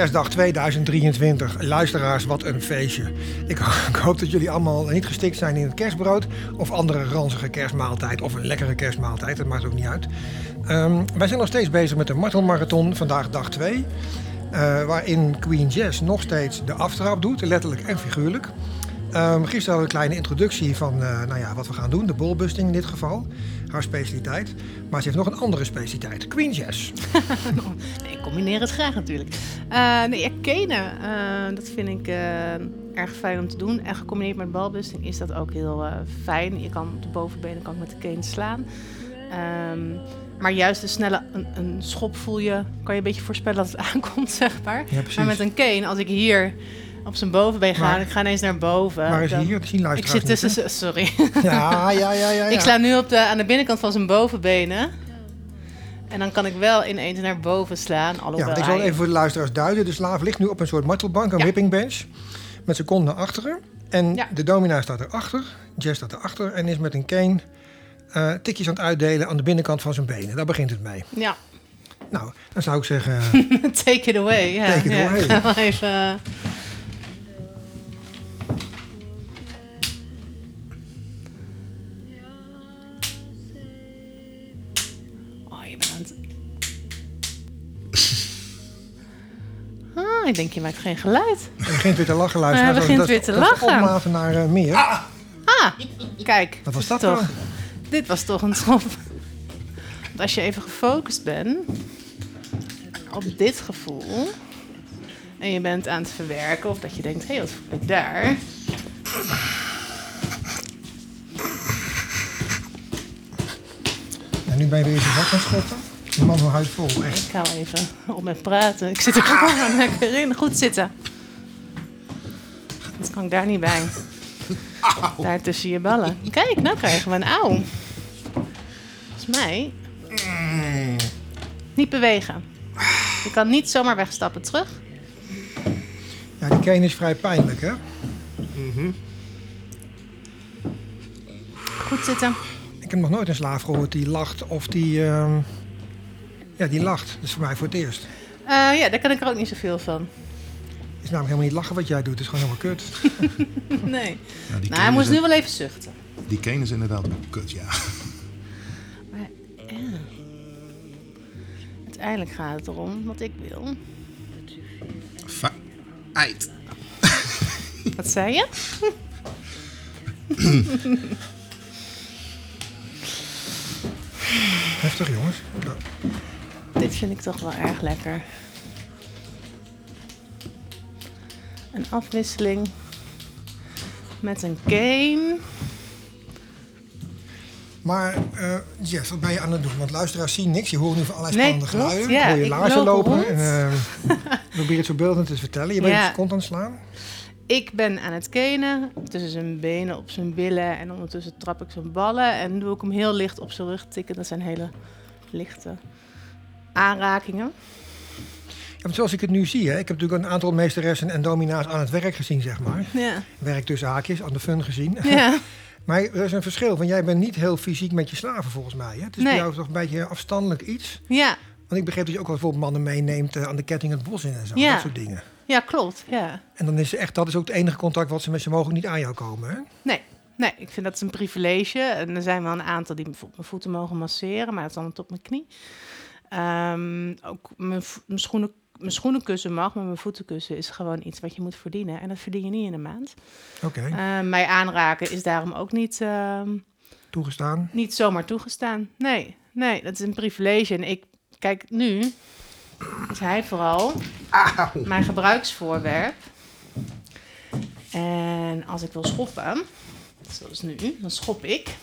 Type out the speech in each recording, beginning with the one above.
Kerstdag 2023. Luisteraars, wat een feestje. Ik, hoop dat jullie allemaal niet gestikt zijn in het kerstbrood. Of andere ranzige kerstmaaltijd. Of een lekkere kerstmaaltijd, dat maakt ook niet uit. Um, wij zijn nog steeds bezig met de Martelmarathon. Vandaag dag 2. Uh, waarin Queen Jess nog steeds de aftrap doet, letterlijk en figuurlijk. Um, gisteren hadden we een kleine introductie van uh, nou ja, wat we gaan doen. De ballbusting in dit geval. Haar specialiteit. Maar ze heeft nog een andere specialiteit. Queen Jazz. nee, ik combineer het graag natuurlijk. Uh, nee, kenen. Uh, dat vind ik erg fijn om te doen. En gecombineerd met balbusting is dat ook heel fijn. Je kan op de bovenbenen kan met de keen slaan. Um, maar juist de snelle een, een, schop voel je, kan je een beetje voorspellen dat het aankomt, zeg maar. Ja, maar met een cane, als ik hier op zijn bovenbeen ga. Ik ga ineens naar boven. Waar is hij hier? Zien ik zit tussen... Niet, sorry. Ja, ja, ja, ja, Ik sla nu op de, aan de binnenkant van zijn bovenbenen. En dan kan ik wel ineens naar boven slaan. Ja, ik zal even voor de luisteraars duiden. De slaaf ligt nu op een soort martelbank, een ja. whipping bench. Met zijn kont naar achteren. En ja. de domina staat erachter. Jess staat erachter. En is met een cane uh, tikjes aan het uitdelen aan de binnenkant van zijn benen. Daar begint het mee. Ja. Nou, dan zou ik zeggen... take it away. Ja. Take it away. Gaan even... ik denk, je maakt geen geluid. Hij begint weer te lachen, luisteren. Hij begint weer te lachen. Dat naar uh, meer. Ah. ah, kijk. Wat was dat toch? dan? Dit was toch een schop. als je even gefocust bent op dit gevoel... en je bent aan het verwerken... of dat je denkt, hé, hey, wat voel ik daar... En nu ben je weer eens wat aan het schotten? De man huid vol, echt. Ik hou even op met praten. Ik zit er gewoon lekker in. Goed zitten. Dat kan ik daar niet bij. Daar tussen je ballen. Kijk, nou krijgen we een auw. Volgens mij... Mm. Niet bewegen. Je kan niet zomaar wegstappen. Terug. Ja, die cane is vrij pijnlijk, hè? Mm -hmm. Goed zitten. Ik heb nog nooit een slaaf gehoord die lacht of die... Uh... Ja, die lacht. Dat is voor mij voor het eerst. Uh, ja, daar kan ik er ook niet zoveel van. Het is namelijk helemaal niet lachen wat jij doet. Het is gewoon helemaal kut. nee. Ja, nou, hij moest nu wel even zuchten. Die cane is inderdaad kut, ja. Maar ja. Uiteindelijk gaat het erom wat ik wil. Feit. Wat zei je? Heftig, jongens. Ja. Dit vind ik toch wel erg lekker. Een afwisseling met een game. Maar uh, Jess, wat ben je aan het doen? Want luisteraars zien niks. Je hoort nu van allerlei nee, spannende klopt, geluiden. Ja, hoor je laarzen lopen. En, uh, probeer het zo beeldend te vertellen. Je bent Ja. op je kont aan het slaan. Ik ben aan het kenen, tussen zijn benen, op zijn billen. En ondertussen trap ik zijn ballen. En doe ik hem heel licht op zijn rug tikken. Dat zijn hele lichte aanrakingen. Ja, zoals ik het nu zie, hè, ik heb natuurlijk een aantal meesteressen en domina's aan het werk gezien, zeg maar. Ja. Werk tussen haakjes, aan de fun gezien. Ja. maar er is een verschil, want jij bent niet heel fysiek met je slaven volgens mij. Hè? Het is Nee. bij jou toch een beetje afstandelijk iets. ja. Want ik begreep dat je ook wel bijvoorbeeld mannen meeneemt eh, aan de ketting het bos in en zo. Ja. Dat soort dingen. Ja, klopt. Ja. En dan is echt, dat is ook het enige contact wat ze met ze mogen niet aan jou komen. Hè? Nee. Nee, ik vind dat is een privilege. En er zijn wel een aantal die bijvoorbeeld mijn voeten mogen masseren, maar dat is dan tot mijn knie. Ehm, ook mijn, mijn, schoenen, mijn schoenenkussen mag, maar mijn voetenkussen is gewoon iets wat je moet verdienen. En dat verdien je niet in een maand. Oké, Eh, mij aanraken is daarom ook niet, ehm, toegestaan. niet zomaar toegestaan. Nee, nee, dat is een privilege. En ik, kijk, nu is hij vooral mijn gebruiksvoorwerp. En als ik wil schoppen, zoals nu, dan schop ik.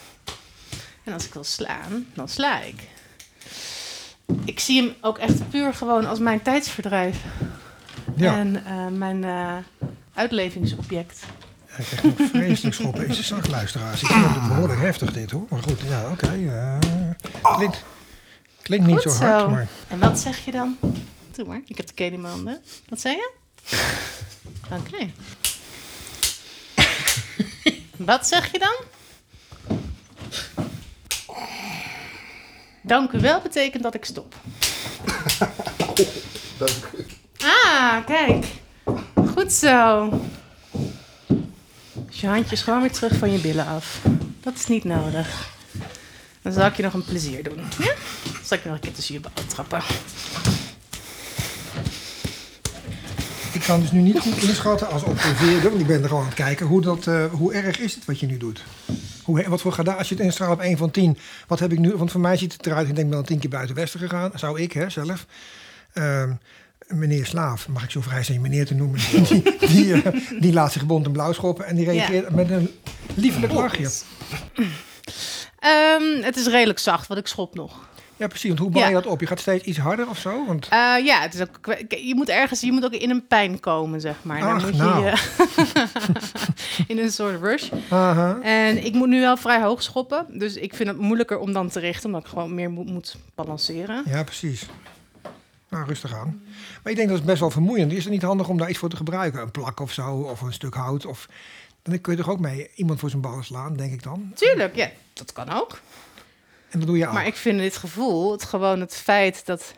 En als ik wil slaan, dan sla ik. Ik zie hem ook echt puur gewoon als mijn tijdsverdrijf. Ja, En eh, mijn eh, uitlevingsobject. hij krijgt nog vreselijk schoppen in zijn zak, luisteraars. Ik vind het behoorlijk heftig dit hoor. Maar goed, ja, oké. eh, klinkt, klinkt niet zo hard, maar... En wat zeg je dan? Doe maar. Ik heb de cane in mijn handen. Wat zei je? Oké. wat zeg je dan? Dank u wel betekent dat ik stop. Dank u. Ah, kijk. Goed zo. Dus je handjes gewoon weer terug van je billen af. Dat is niet nodig. Dan zal ik je nog een plezier doen. Ja? Dan zal ik nog een keer tussen je ballen trappen. Ik kan dus nu niet goed inschatten als observeerder, want ik ben er gewoon aan het kijken, hoe, dat, eh, hoe erg is het wat je nu doet? Hoe, wat voor gradatie, als je het instraalt op 1 van 10, wat heb ik nu? Want voor mij ziet het eruit, ik denk ik ben al 10 keer buiten Westen gegaan, zou ik hè, zelf. Ehm, meneer Slaaf, mag ik zo vrij zijn meneer te noemen, die, die, eh, die laat zich bont en blauw schoppen en die reageert met een liefelijk lachje. Ehm, het is redelijk zacht, want ik schop nog. Ja, precies. Want hoe bouw je Ja. dat op? Je gaat steeds iets harder of zo? Want Eh, ja, het is ook, je moet ergens, je moet ook in een pijn komen, zeg maar. Dan moet nou. je eh, in een soort rush. En ik moet nu wel vrij hoog schoppen. Dus ik vind het moeilijker om dan te richten, omdat ik gewoon meer moet, moet balanceren. Ja, precies. Nou, rustig aan. Maar ik denk dat het best wel vermoeiend is. Is het niet handig om daar iets voor te gebruiken? Een plak of zo, of een stuk hout. Of... Dan kun je toch ook mee iemand voor zijn ballen slaan, denk ik dan. Tuurlijk, ja, dat kan ook. En dat doe je al. Maar ik vind dit gevoel, het gewoon het feit dat...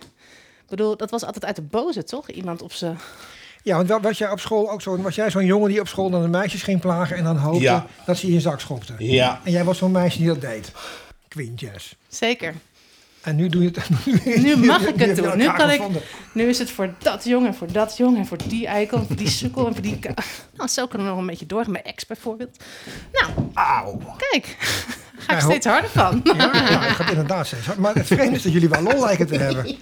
Ik bedoel, dat was altijd uit de boze, toch? Iemand op zijn... Ja, want wa- was jij op school ook zo? Was jij zo'n jongen die op school dan de meisjes ging plagen en dan hoopte Ja. dat ze in je zak schopte? Ja. En jij was zo'n meisje die dat deed. Jazz. Zeker. En nu doe je het. Nu mag ik het doen. Nu kan ik-. Nu is het voor dat jongen, voor dat jongen, voor die eikel, en voor die sukkel en voor die... Nou, zo kunnen we nog een beetje door. Mijn ex bijvoorbeeld. Nou, Auw. kijk. Ga ik Ja, steeds harder van. Ja, ja, het gaat inderdaad steeds. hard. Maar het vreemde is dat jullie wel lol lijken te hebben.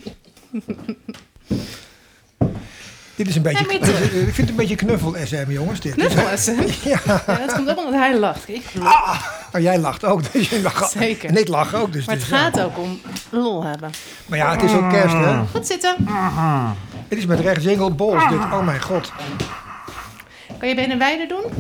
Dit is een beetje, Ja, ik vind het een beetje knuffel-SM, jongens. Dit. Knuffelen. Ja, Ja, dat komt ook omdat hij lacht. Ik lach. maar jij lacht ook. Dus je lacht. Zeker. En ik lach ook. Dus Maar het dus, ja. gaat ook om lol hebben. Maar ja, het is ook kerst, hè? Goed zitten. Het is met recht jingle balls dit. Oh mijn god. Kan je benen wijder doen?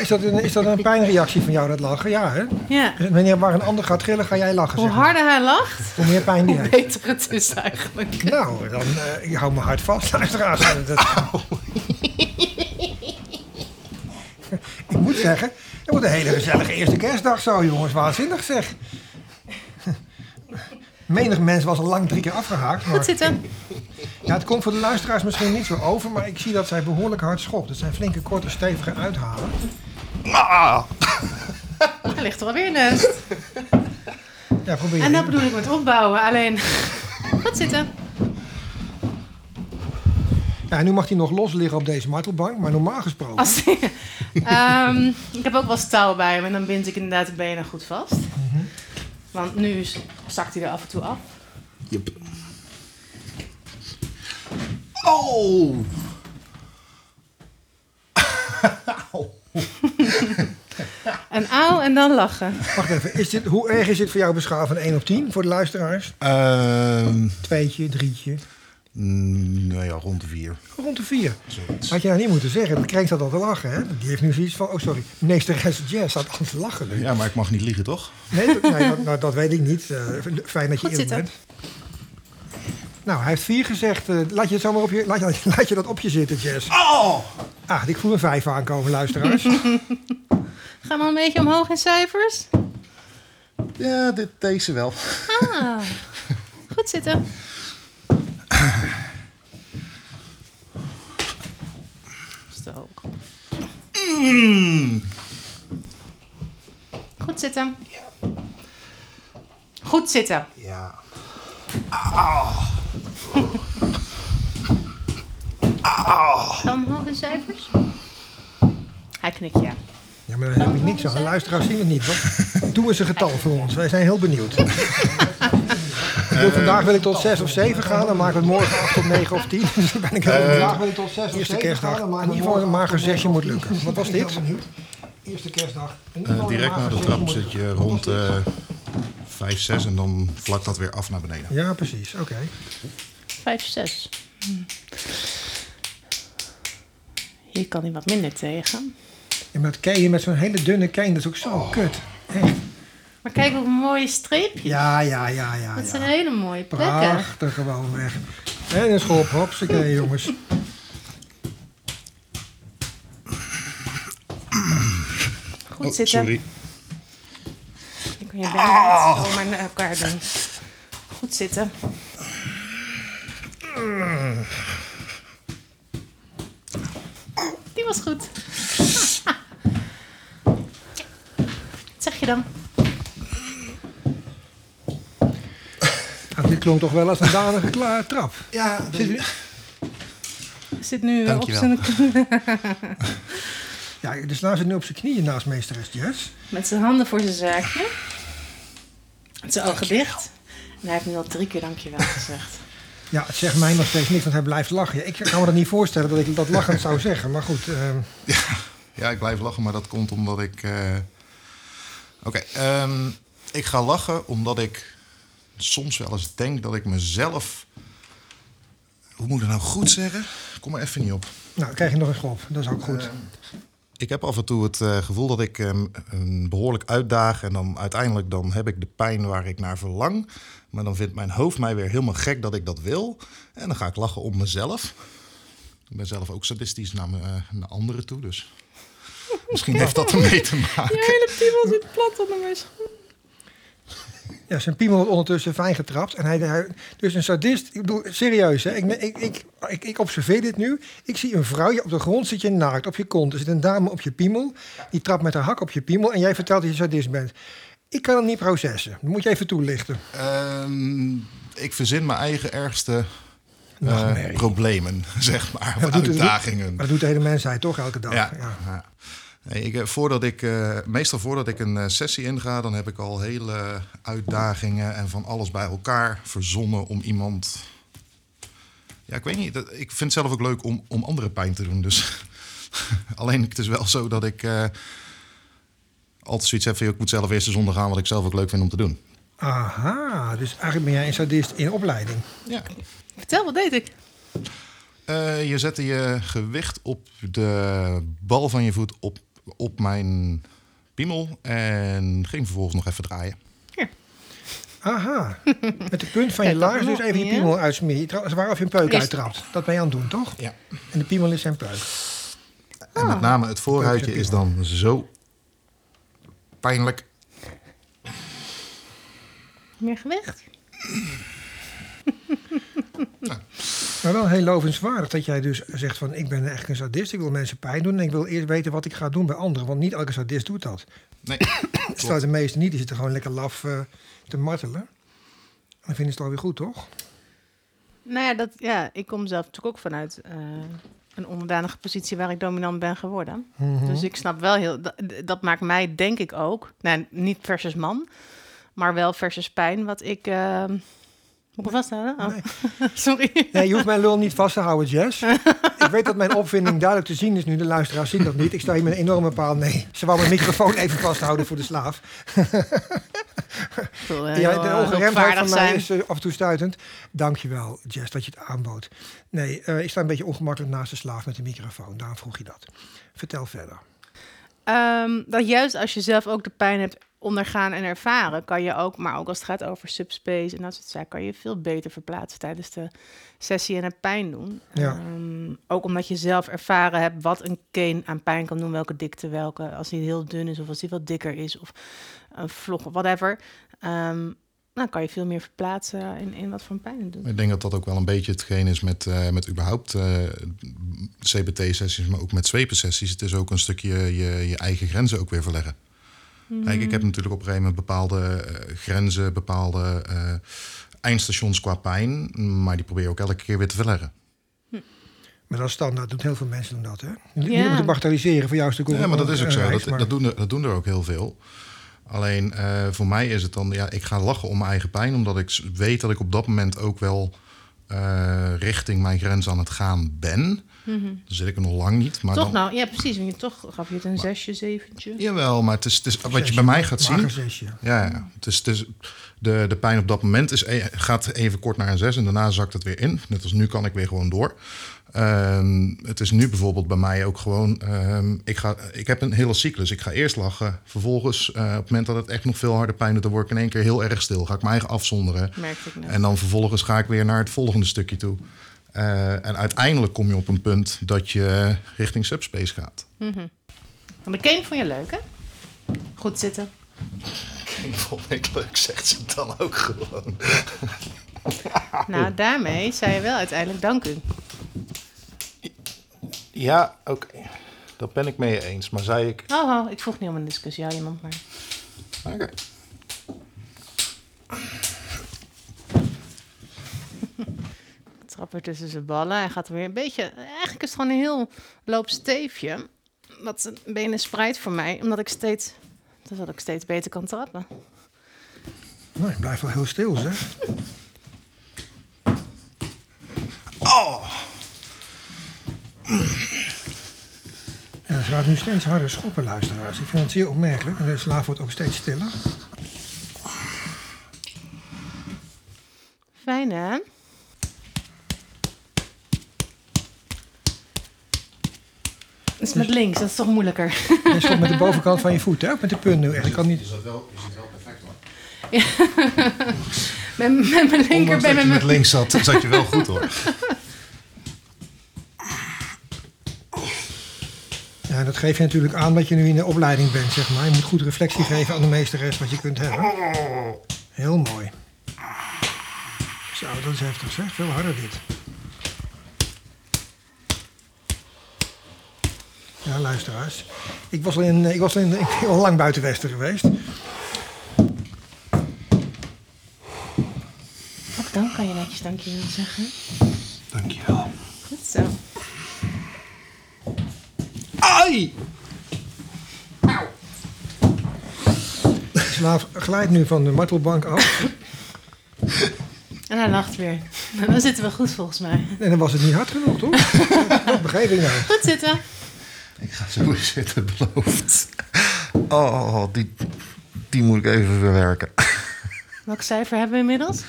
Is dat, een, is dat een pijnreactie van jou, dat lachen? Ja, hè? Ja. Wanneer waar een ander gaat gillen, ga jij lachen. Hoe zeg maar. harder hij lacht, Hoe meer pijn die hoe heeft. beter het is eigenlijk. Nou, dan eh, ik hou mijn hart vast, luisteraars. Dat- ik moet zeggen, het wordt een hele gezellige eerste kerstdag zo, jongens. Waanzinnig zeg. Menig mens was al lang drie keer afgehaakt. Goed Maar, zitten. ja, het komt voor de luisteraars misschien niet zo over, maar ik zie dat zij behoorlijk hard schopt. Het zijn flinke, korte, stevige uithalen. Ah. Hij ligt er alweer naast. Ja, probeer En dat bedoel ik met opbouwen. Alleen, goed zitten. Ja, nu mag hij nog los liggen op deze martelbank, maar normaal gesproken. Als, Ehm, ik heb ook wel touw bij me en dan bind ik inderdaad de benen goed vast. Want nu zakt hij er af en toe af. Yep. Oh. En auw en dan lachen. Wacht even, is dit, hoe erg is dit voor jou beschouwd van 1 op 10 voor de luisteraars? Ehm, Tweetje, drietje, mm, nou ja, rond de vier. rond de 4. Zoiets. Had je nou niet moeten zeggen, dan kreeg dat al te lachen. Hè? Die heeft nu zoiets van, oh sorry, meesteres Jazz staat al te lachen nu. Ja, maar ik mag niet liegen, toch? Nee, dat, nee dat, nou, dat weet ik niet. Eh, fijn dat je Goed zitten. bent. Nou, hij heeft 4 gezegd. eh, laat je het zomaar op je, laat, je- laat je dat op je zitten, Jazz. Oh! Ah, ik voel een 5 aankomen, luisteraars. Gaan we een beetje omhoog in cijfers? Ja, dit, deze wel. Ah, goed zitten. Zo. Goed zitten. Goed zitten. Ja. Omhoog in cijfers? Hij knikt ja. Ja, maar daar heb ik niks aan. De luisteraars zien het niet. Hoor. Doe eens een getal voor ons. Wij zijn heel benieuwd. Ik wil, vandaag wil ik tot 6 of 7 gaan. Dan maken we het morgen 8 tot 9 of 10. Dus dan ben ik heel Vandaag wil ik tot 6 of 7 kerstdag. gaan. Dan in ieder geval een mager zesje moet lukken. Wat was dit? Eerste kerstdag. Eh, direct na de trap zit je rond dit? eh 5, 6 en dan vlakt dat weer af naar beneden. Ja, precies. Oké. 5, 6. Hier kan hij wat minder tegen. En met keien met zo'n hele dunne kei, dat is ook zo kut. Echt. Maar kijk hoe mooie streepjes. Ja, ja, ja, ja. Dat zijn ja. hele mooie plekken. Prachtig gewoon weg. En een schop, hopsakee jongens. Goed Oh, zitten. sorry. Kun je bijna niet zomaar naar elkaar doen. Goed zitten. Die was goed. Wat zeg je dan? Nou, dit klonk toch wel als een danige kla- trap. Ja, Zit u- Zit nu eh, op zijn, Ja, de slaaf zit nu op zijn knieën naast meesteres Jess. met zijn handen voor zijn zaakje. Met zijn ogen dicht. En hij heeft nu al drie keer dankjewel gezegd. Ja, het zegt mij nog steeds niks, want hij blijft lachen. Ik kan me dat niet voorstellen dat ik dat lachend zou zeggen. Maar goed, ehm, Ja, ik blijf lachen, maar dat komt omdat ik. eh, Oké, ehm, ik ga lachen omdat ik soms wel eens denk dat ik mezelf. Hoe moet ik dat nou goed zeggen? Kom er even niet op. nou, dan krijg je nog een grop. Dat is ook goed. Ik heb af en toe het eh, gevoel dat ik hem een behoorlijk uitdaag. En dan uiteindelijk dan heb ik de pijn waar ik naar verlang. Maar dan vindt mijn hoofd mij weer helemaal gek dat ik dat wil. En dan ga ik lachen om mezelf. Ik ben zelf ook sadistisch naar, me- eh, naar anderen toe. Dus misschien heeft dat ermee te maken. Je hele piemel zit plat onder mijn schoen. Ja, zijn piemel wordt ondertussen fijn getrapt. En hij, hij- dus een sadist, ik bedoel, serieus, hè? Ik, ik, ik, ik, ik observeer dit nu. Ik zie een vrouw, op de grond zit je naakt, op je kont. Er zit een dame op je piemel, die trapt met haar hak op je piemel. En jij vertelt dat je sadist bent. Ik kan het niet processen. Dat moet je even toelichten. Ehm, ik verzin mijn eigen ergste eh, problemen, zeg maar. Dat doet uitdagingen. Maar dat doet de hele mensheid toch elke dag? Ja. Ja. Ja. Nee, ik, eh, voordat ik, eh, meestal voordat ik een eh, sessie inga, dan heb ik al hele uitdagingen en van alles bij elkaar verzonnen om iemand. Ja, ik weet niet. dat- Ik vind het zelf ook leuk om, om andere pijn te doen. Dus alleen het is wel zo dat ik eh, altijd zoiets heb van, ik moet zelf eerst eens ondergaan wat ik zelf ook leuk vind om te doen. Aha, dus eigenlijk ben jij een sadist in opleiding. Ja. Vertel, wat deed ik? Eh, je zette je gewicht op de bal van je voet op, op mijn piemel en ging vervolgens nog even draaien. Aha, met de punt van je laars dus even je ja. piemel uitsmeren. Waar of je een peuk uittrapt. Dat ben je aan het doen, toch? Ja. En de piemel is zijn peuk. En met name het voorruitje is dan zo pijnlijk. Meer gewicht? Maar wel heel lovenswaardig dat jij dus zegt van... ik ben echt een sadist, ik wil mensen pijn doen... en ik wil eerst weten wat ik ga doen bij anderen. Want niet elke sadist doet dat. Nee, Stel de meeste niet, die zitten gewoon lekker laf eh, te martelen. En dan vinden ze het alweer goed, toch? Nou ja, dat, ja, ik kom zelf natuurlijk ook vanuit eh, een onderdanige positie waar ik dominant ben geworden. Mhm. Dus ik snap wel heel, dat, dat maakt mij denk ik ook, nou, niet versus man, maar wel versus pijn, wat ik. eh, moet ik vasthouden? Oh. Sorry. Nee, je hoeft mijn lul niet vast te houden, Jess. ik weet dat mijn opvinding duidelijk te zien is nu. De luisteraars zien dat niet. Ik sta hier met een enorme paal. Nee, ze wou mijn microfoon even vasthouden voor de slaaf. Eh, Ja, de eh, ongeremdheid van mij zijn. is eh, af en toe stuitend. Dankjewel, Jess, dat je het aanbood. Nee, ik sta een beetje ongemakkelijk naast de slaaf met de microfoon. Daarom vroeg je dat. Vertel verder. Ehm, dat juist als je zelf ook de pijn hebt ondergaan en ervaren, kan je ook, maar ook als het gaat over subspace en dat soort zaken, kan je veel beter verplaatsen tijdens de sessie en het pijn doen. Ja. Ehm, ook omdat je zelf ervaren hebt wat een cane aan pijn kan doen, welke dikte, welke, als hij heel dun is of als hij wat dikker is of een vlog of whatever. Ehm dan kan je veel meer verplaatsen in, in wat voor pijn het doet. ik denk dat dat ook wel een beetje hetgeen is met, eh, met überhaupt eh, CBT-sessies, maar ook met zwepen-sessies. Het is ook een stukje je, je eigen grenzen ook weer verleggen. Kijk, ik heb natuurlijk op een gegeven moment bepaalde eh, grenzen, bepaalde eh, eindstations qua pijn, maar die probeer je ook elke keer weer te verleggen. Maar dat is standaard. Doet heel veel mensen doen dat, hè? Niet Ja. om te bagatelliseren voor jou is het Ja, maar dat is ook zo. reis, Dat, maar- dat, doen er, dat doen er ook heel veel. Alleen eh, voor mij is het dan, ja, ik ga lachen om mijn eigen pijn, omdat ik weet dat ik op dat moment ook wel eh, richting mijn grens aan het gaan ben. Dan zit ik er nog lang niet. Maar toch dan, nou, ja precies, want je toch gaf je het een zesje, zeventje. Jawel, maar het is, het is wat je bij mij gaat zien. mager zesje. Ja, ja. Het is, het is, de, de pijn op dat moment is, e- gaat even kort naar een 6 en daarna zakt het weer in. Net als nu kan ik weer gewoon door. Ehm, het is nu bijvoorbeeld bij mij ook gewoon. ehm, ik, ga, ik heb een hele cyclus. Ik ga eerst lachen. Vervolgens, eh, op het moment dat het echt nog veel harder pijn doet, dan word ik in één keer heel erg stil. Ga ik mij eigen afzonderen. Ik. En dan vervolgens ga ik weer naar het volgende stukje toe. Eh, en uiteindelijk kom je op een punt dat je richting subspace gaat. De cane vond je leuk, hè? Goed zitten. vond ik leuk, zegt ze dan ook gewoon. Nou, daarmee zei je wel uiteindelijk dank u. Ja, oké. Dat ben ik mee eens. Maar zei ik... Oh, oh, ik vroeg niet om een discussie. Je mond maar. Oké. Trapper tussen zijn ballen. Hij gaat weer een beetje... Eigenlijk is het gewoon een heel loopsteefje. Wat zijn benen spreidt voor mij. Omdat ik steeds... Dat ik steeds beter kan trappen. Nou, je blijft wel heel stil, zeg. Ja, ze gaat nu steeds harder schoppen, luisteraars. Ik vind het zeer opmerkelijk. En de slaaf wordt ook steeds stiller. Fijn, hè? Dat is met links, dat is toch moeilijker. Je stopt met de bovenkant van je voet, hè? Met de punt nu echt. Ik kan niet... Je zit wel, je zit wel perfect hoor. Met, met mijn Ondanks linkerbeen, dat je met met links zat, zat je wel goed hoor. Ja, dat geef je natuurlijk aan dat je nu in de opleiding bent, zeg maar. Je moet goed reflectie geven aan de meesteres wat je kunt hebben. Heel mooi. Zo, dat is heftig, zeg. Veel harder dit. Ja, luisteraars. Ik was al, in, ik was al, in, ik al lang buiten Westen geweest. Ook dan kan je netjes dankjewel zeggen. Dankjewel. Goed zo. De slaaf glijdt nu van de martelbank af. En hij lacht weer. Nou, Dan zitten we goed volgens mij. En dan was het niet hard genoeg, toch? Dat begreep ik nou. Goed zitten. Ik ga zo zitten, beloofd. Oh, die, die moet ik even verwerken. Welk cijfer hebben we inmiddels?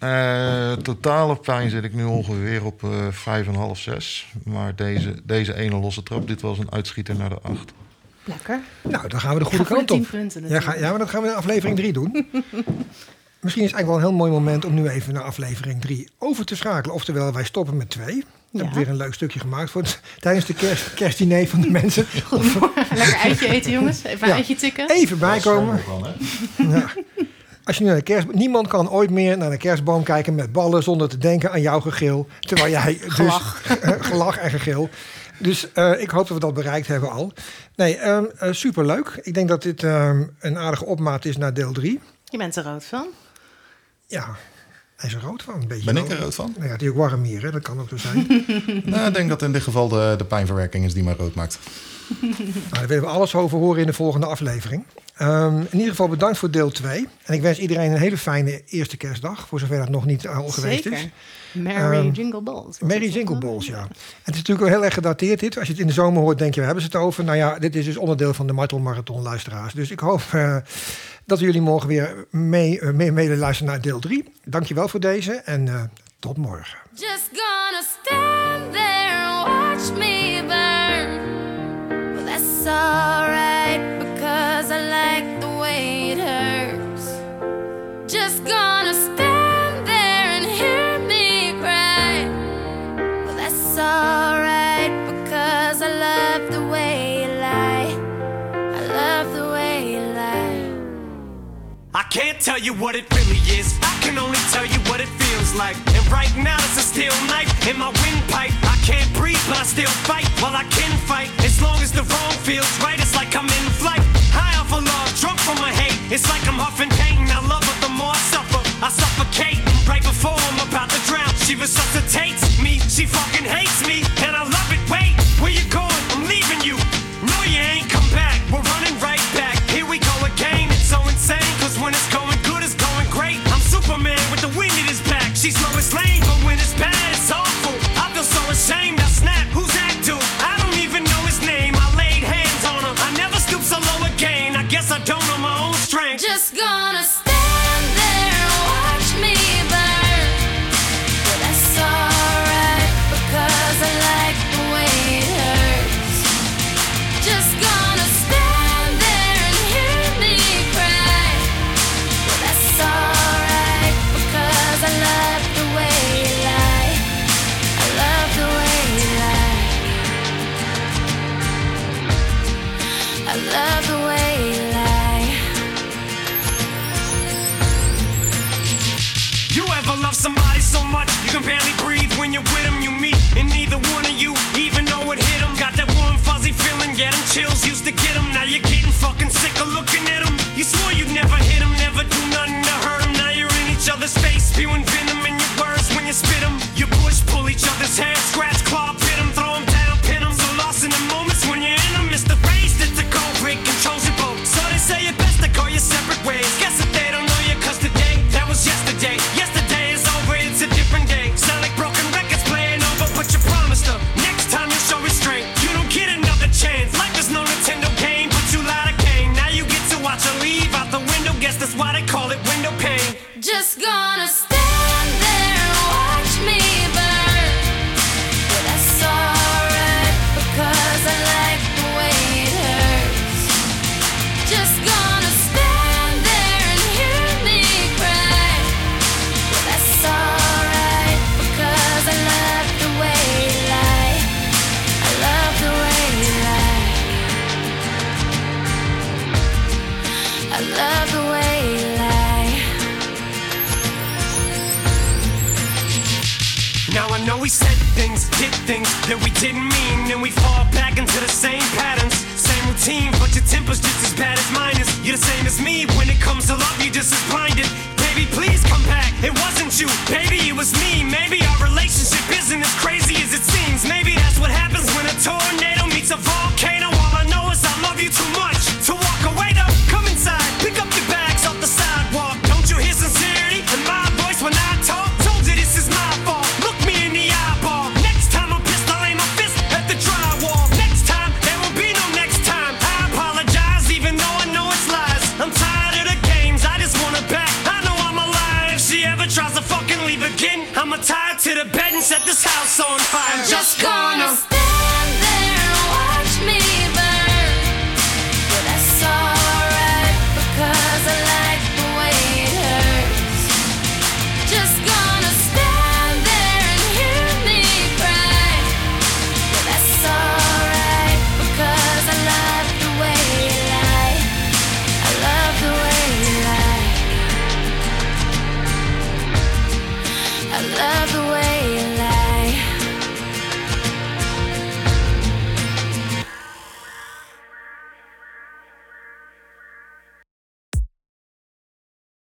Eh totale pijn zit ik nu ongeveer op eh 5,5, 6. Maar deze, deze ene losse trap, dit was een uitschieter naar de 8. Lekker. Nou, dan gaan we de goede de kant 10 op. punten Ja, ga, ja, maar dat gaan we in aflevering 3 doen. Misschien is het eigenlijk wel een heel mooi moment om nu even naar aflevering 3 over te schakelen. Oftewel, wij stoppen met 2. We Ja. hebben weer een leuk stukje gemaakt voor het, tijdens de kerst, kerstdiner van de mensen. Goedemorgen. Lekker eitje eten, jongens. Even Ja. eitje tikken. Even bijkomen. Ja. Als je nu naar de kerst, niemand kan ooit meer naar de kerstboom kijken met ballen zonder te denken aan jouw gegil. Terwijl jij Gelach. dus eh, gelach en gegil. Dus eh, ik hoop dat we dat bereikt hebben al. Nee, ehm eh, superleuk. Ik denk dat dit ehm, een aardige opmaat is naar deel 3. Je bent er rood van. Ja, hij is er rood van. Een beetje Ben ik er rood van? Nou ja, het is ook warm hier, hè? dat kan ook zo zijn. Nou, ik denk dat in dit geval de, de pijnverwerking is die mij rood maakt. nou, daar willen we alles over horen in de volgende aflevering. Ehm, in ieder geval bedankt voor deel 2. En ik wens iedereen een hele fijne eerste kerstdag. Voor zover dat nog niet al geweest Zeker. is. Merry Ehm, Jingle Balls. Merry Jingle Balls, ja. Het is natuurlijk wel heel erg gedateerd dit. Als je het in de zomer hoort, denk je, waar hebben ze het over? Nou ja, dit is dus onderdeel van de Martel Marathon luisteraars. Dus ik hoop eh, dat jullie morgen weer mee, uh, mee, mee luisteren naar deel 3. Dankjewel voor deze en uh, tot morgen. Just gonna stand there and watch me. That's alright because I like the way it hurts. Just gonna stand there and hear me cry. Well, that's alright because I love the way you lie. I love the way you lie. I can't tell you what it really is. I can only tell you what it feels like. And right now it's a steel knife in my windpipe. Can't breathe, but I still fight. While I can fight, as long as the wrong feels right, it's like I'm in flight. High off of love, drunk from my hate. It's like I'm huffing pain. I love her the more I suffer. I suffocate right before I'm about to drown. She resuscitates me. She fucking hates me, and I love it. Wait, where you going? Now I know we said things, did things that we didn't mean, and we fall back into the same patterns, same routine. But your temper's just as bad as mine is. You're the same as me when it comes to love, you're just as blinded. Baby, please come back. It wasn't you, baby, it was me. Maybe our relationship isn't as crazy as it seems. Maybe that's what happens when a tornado meets a volcano. All I know is I love you too much to walk away. Though. motherfucking leave again. I'ma tie to the bed and set this house on fire. I'm just gonna.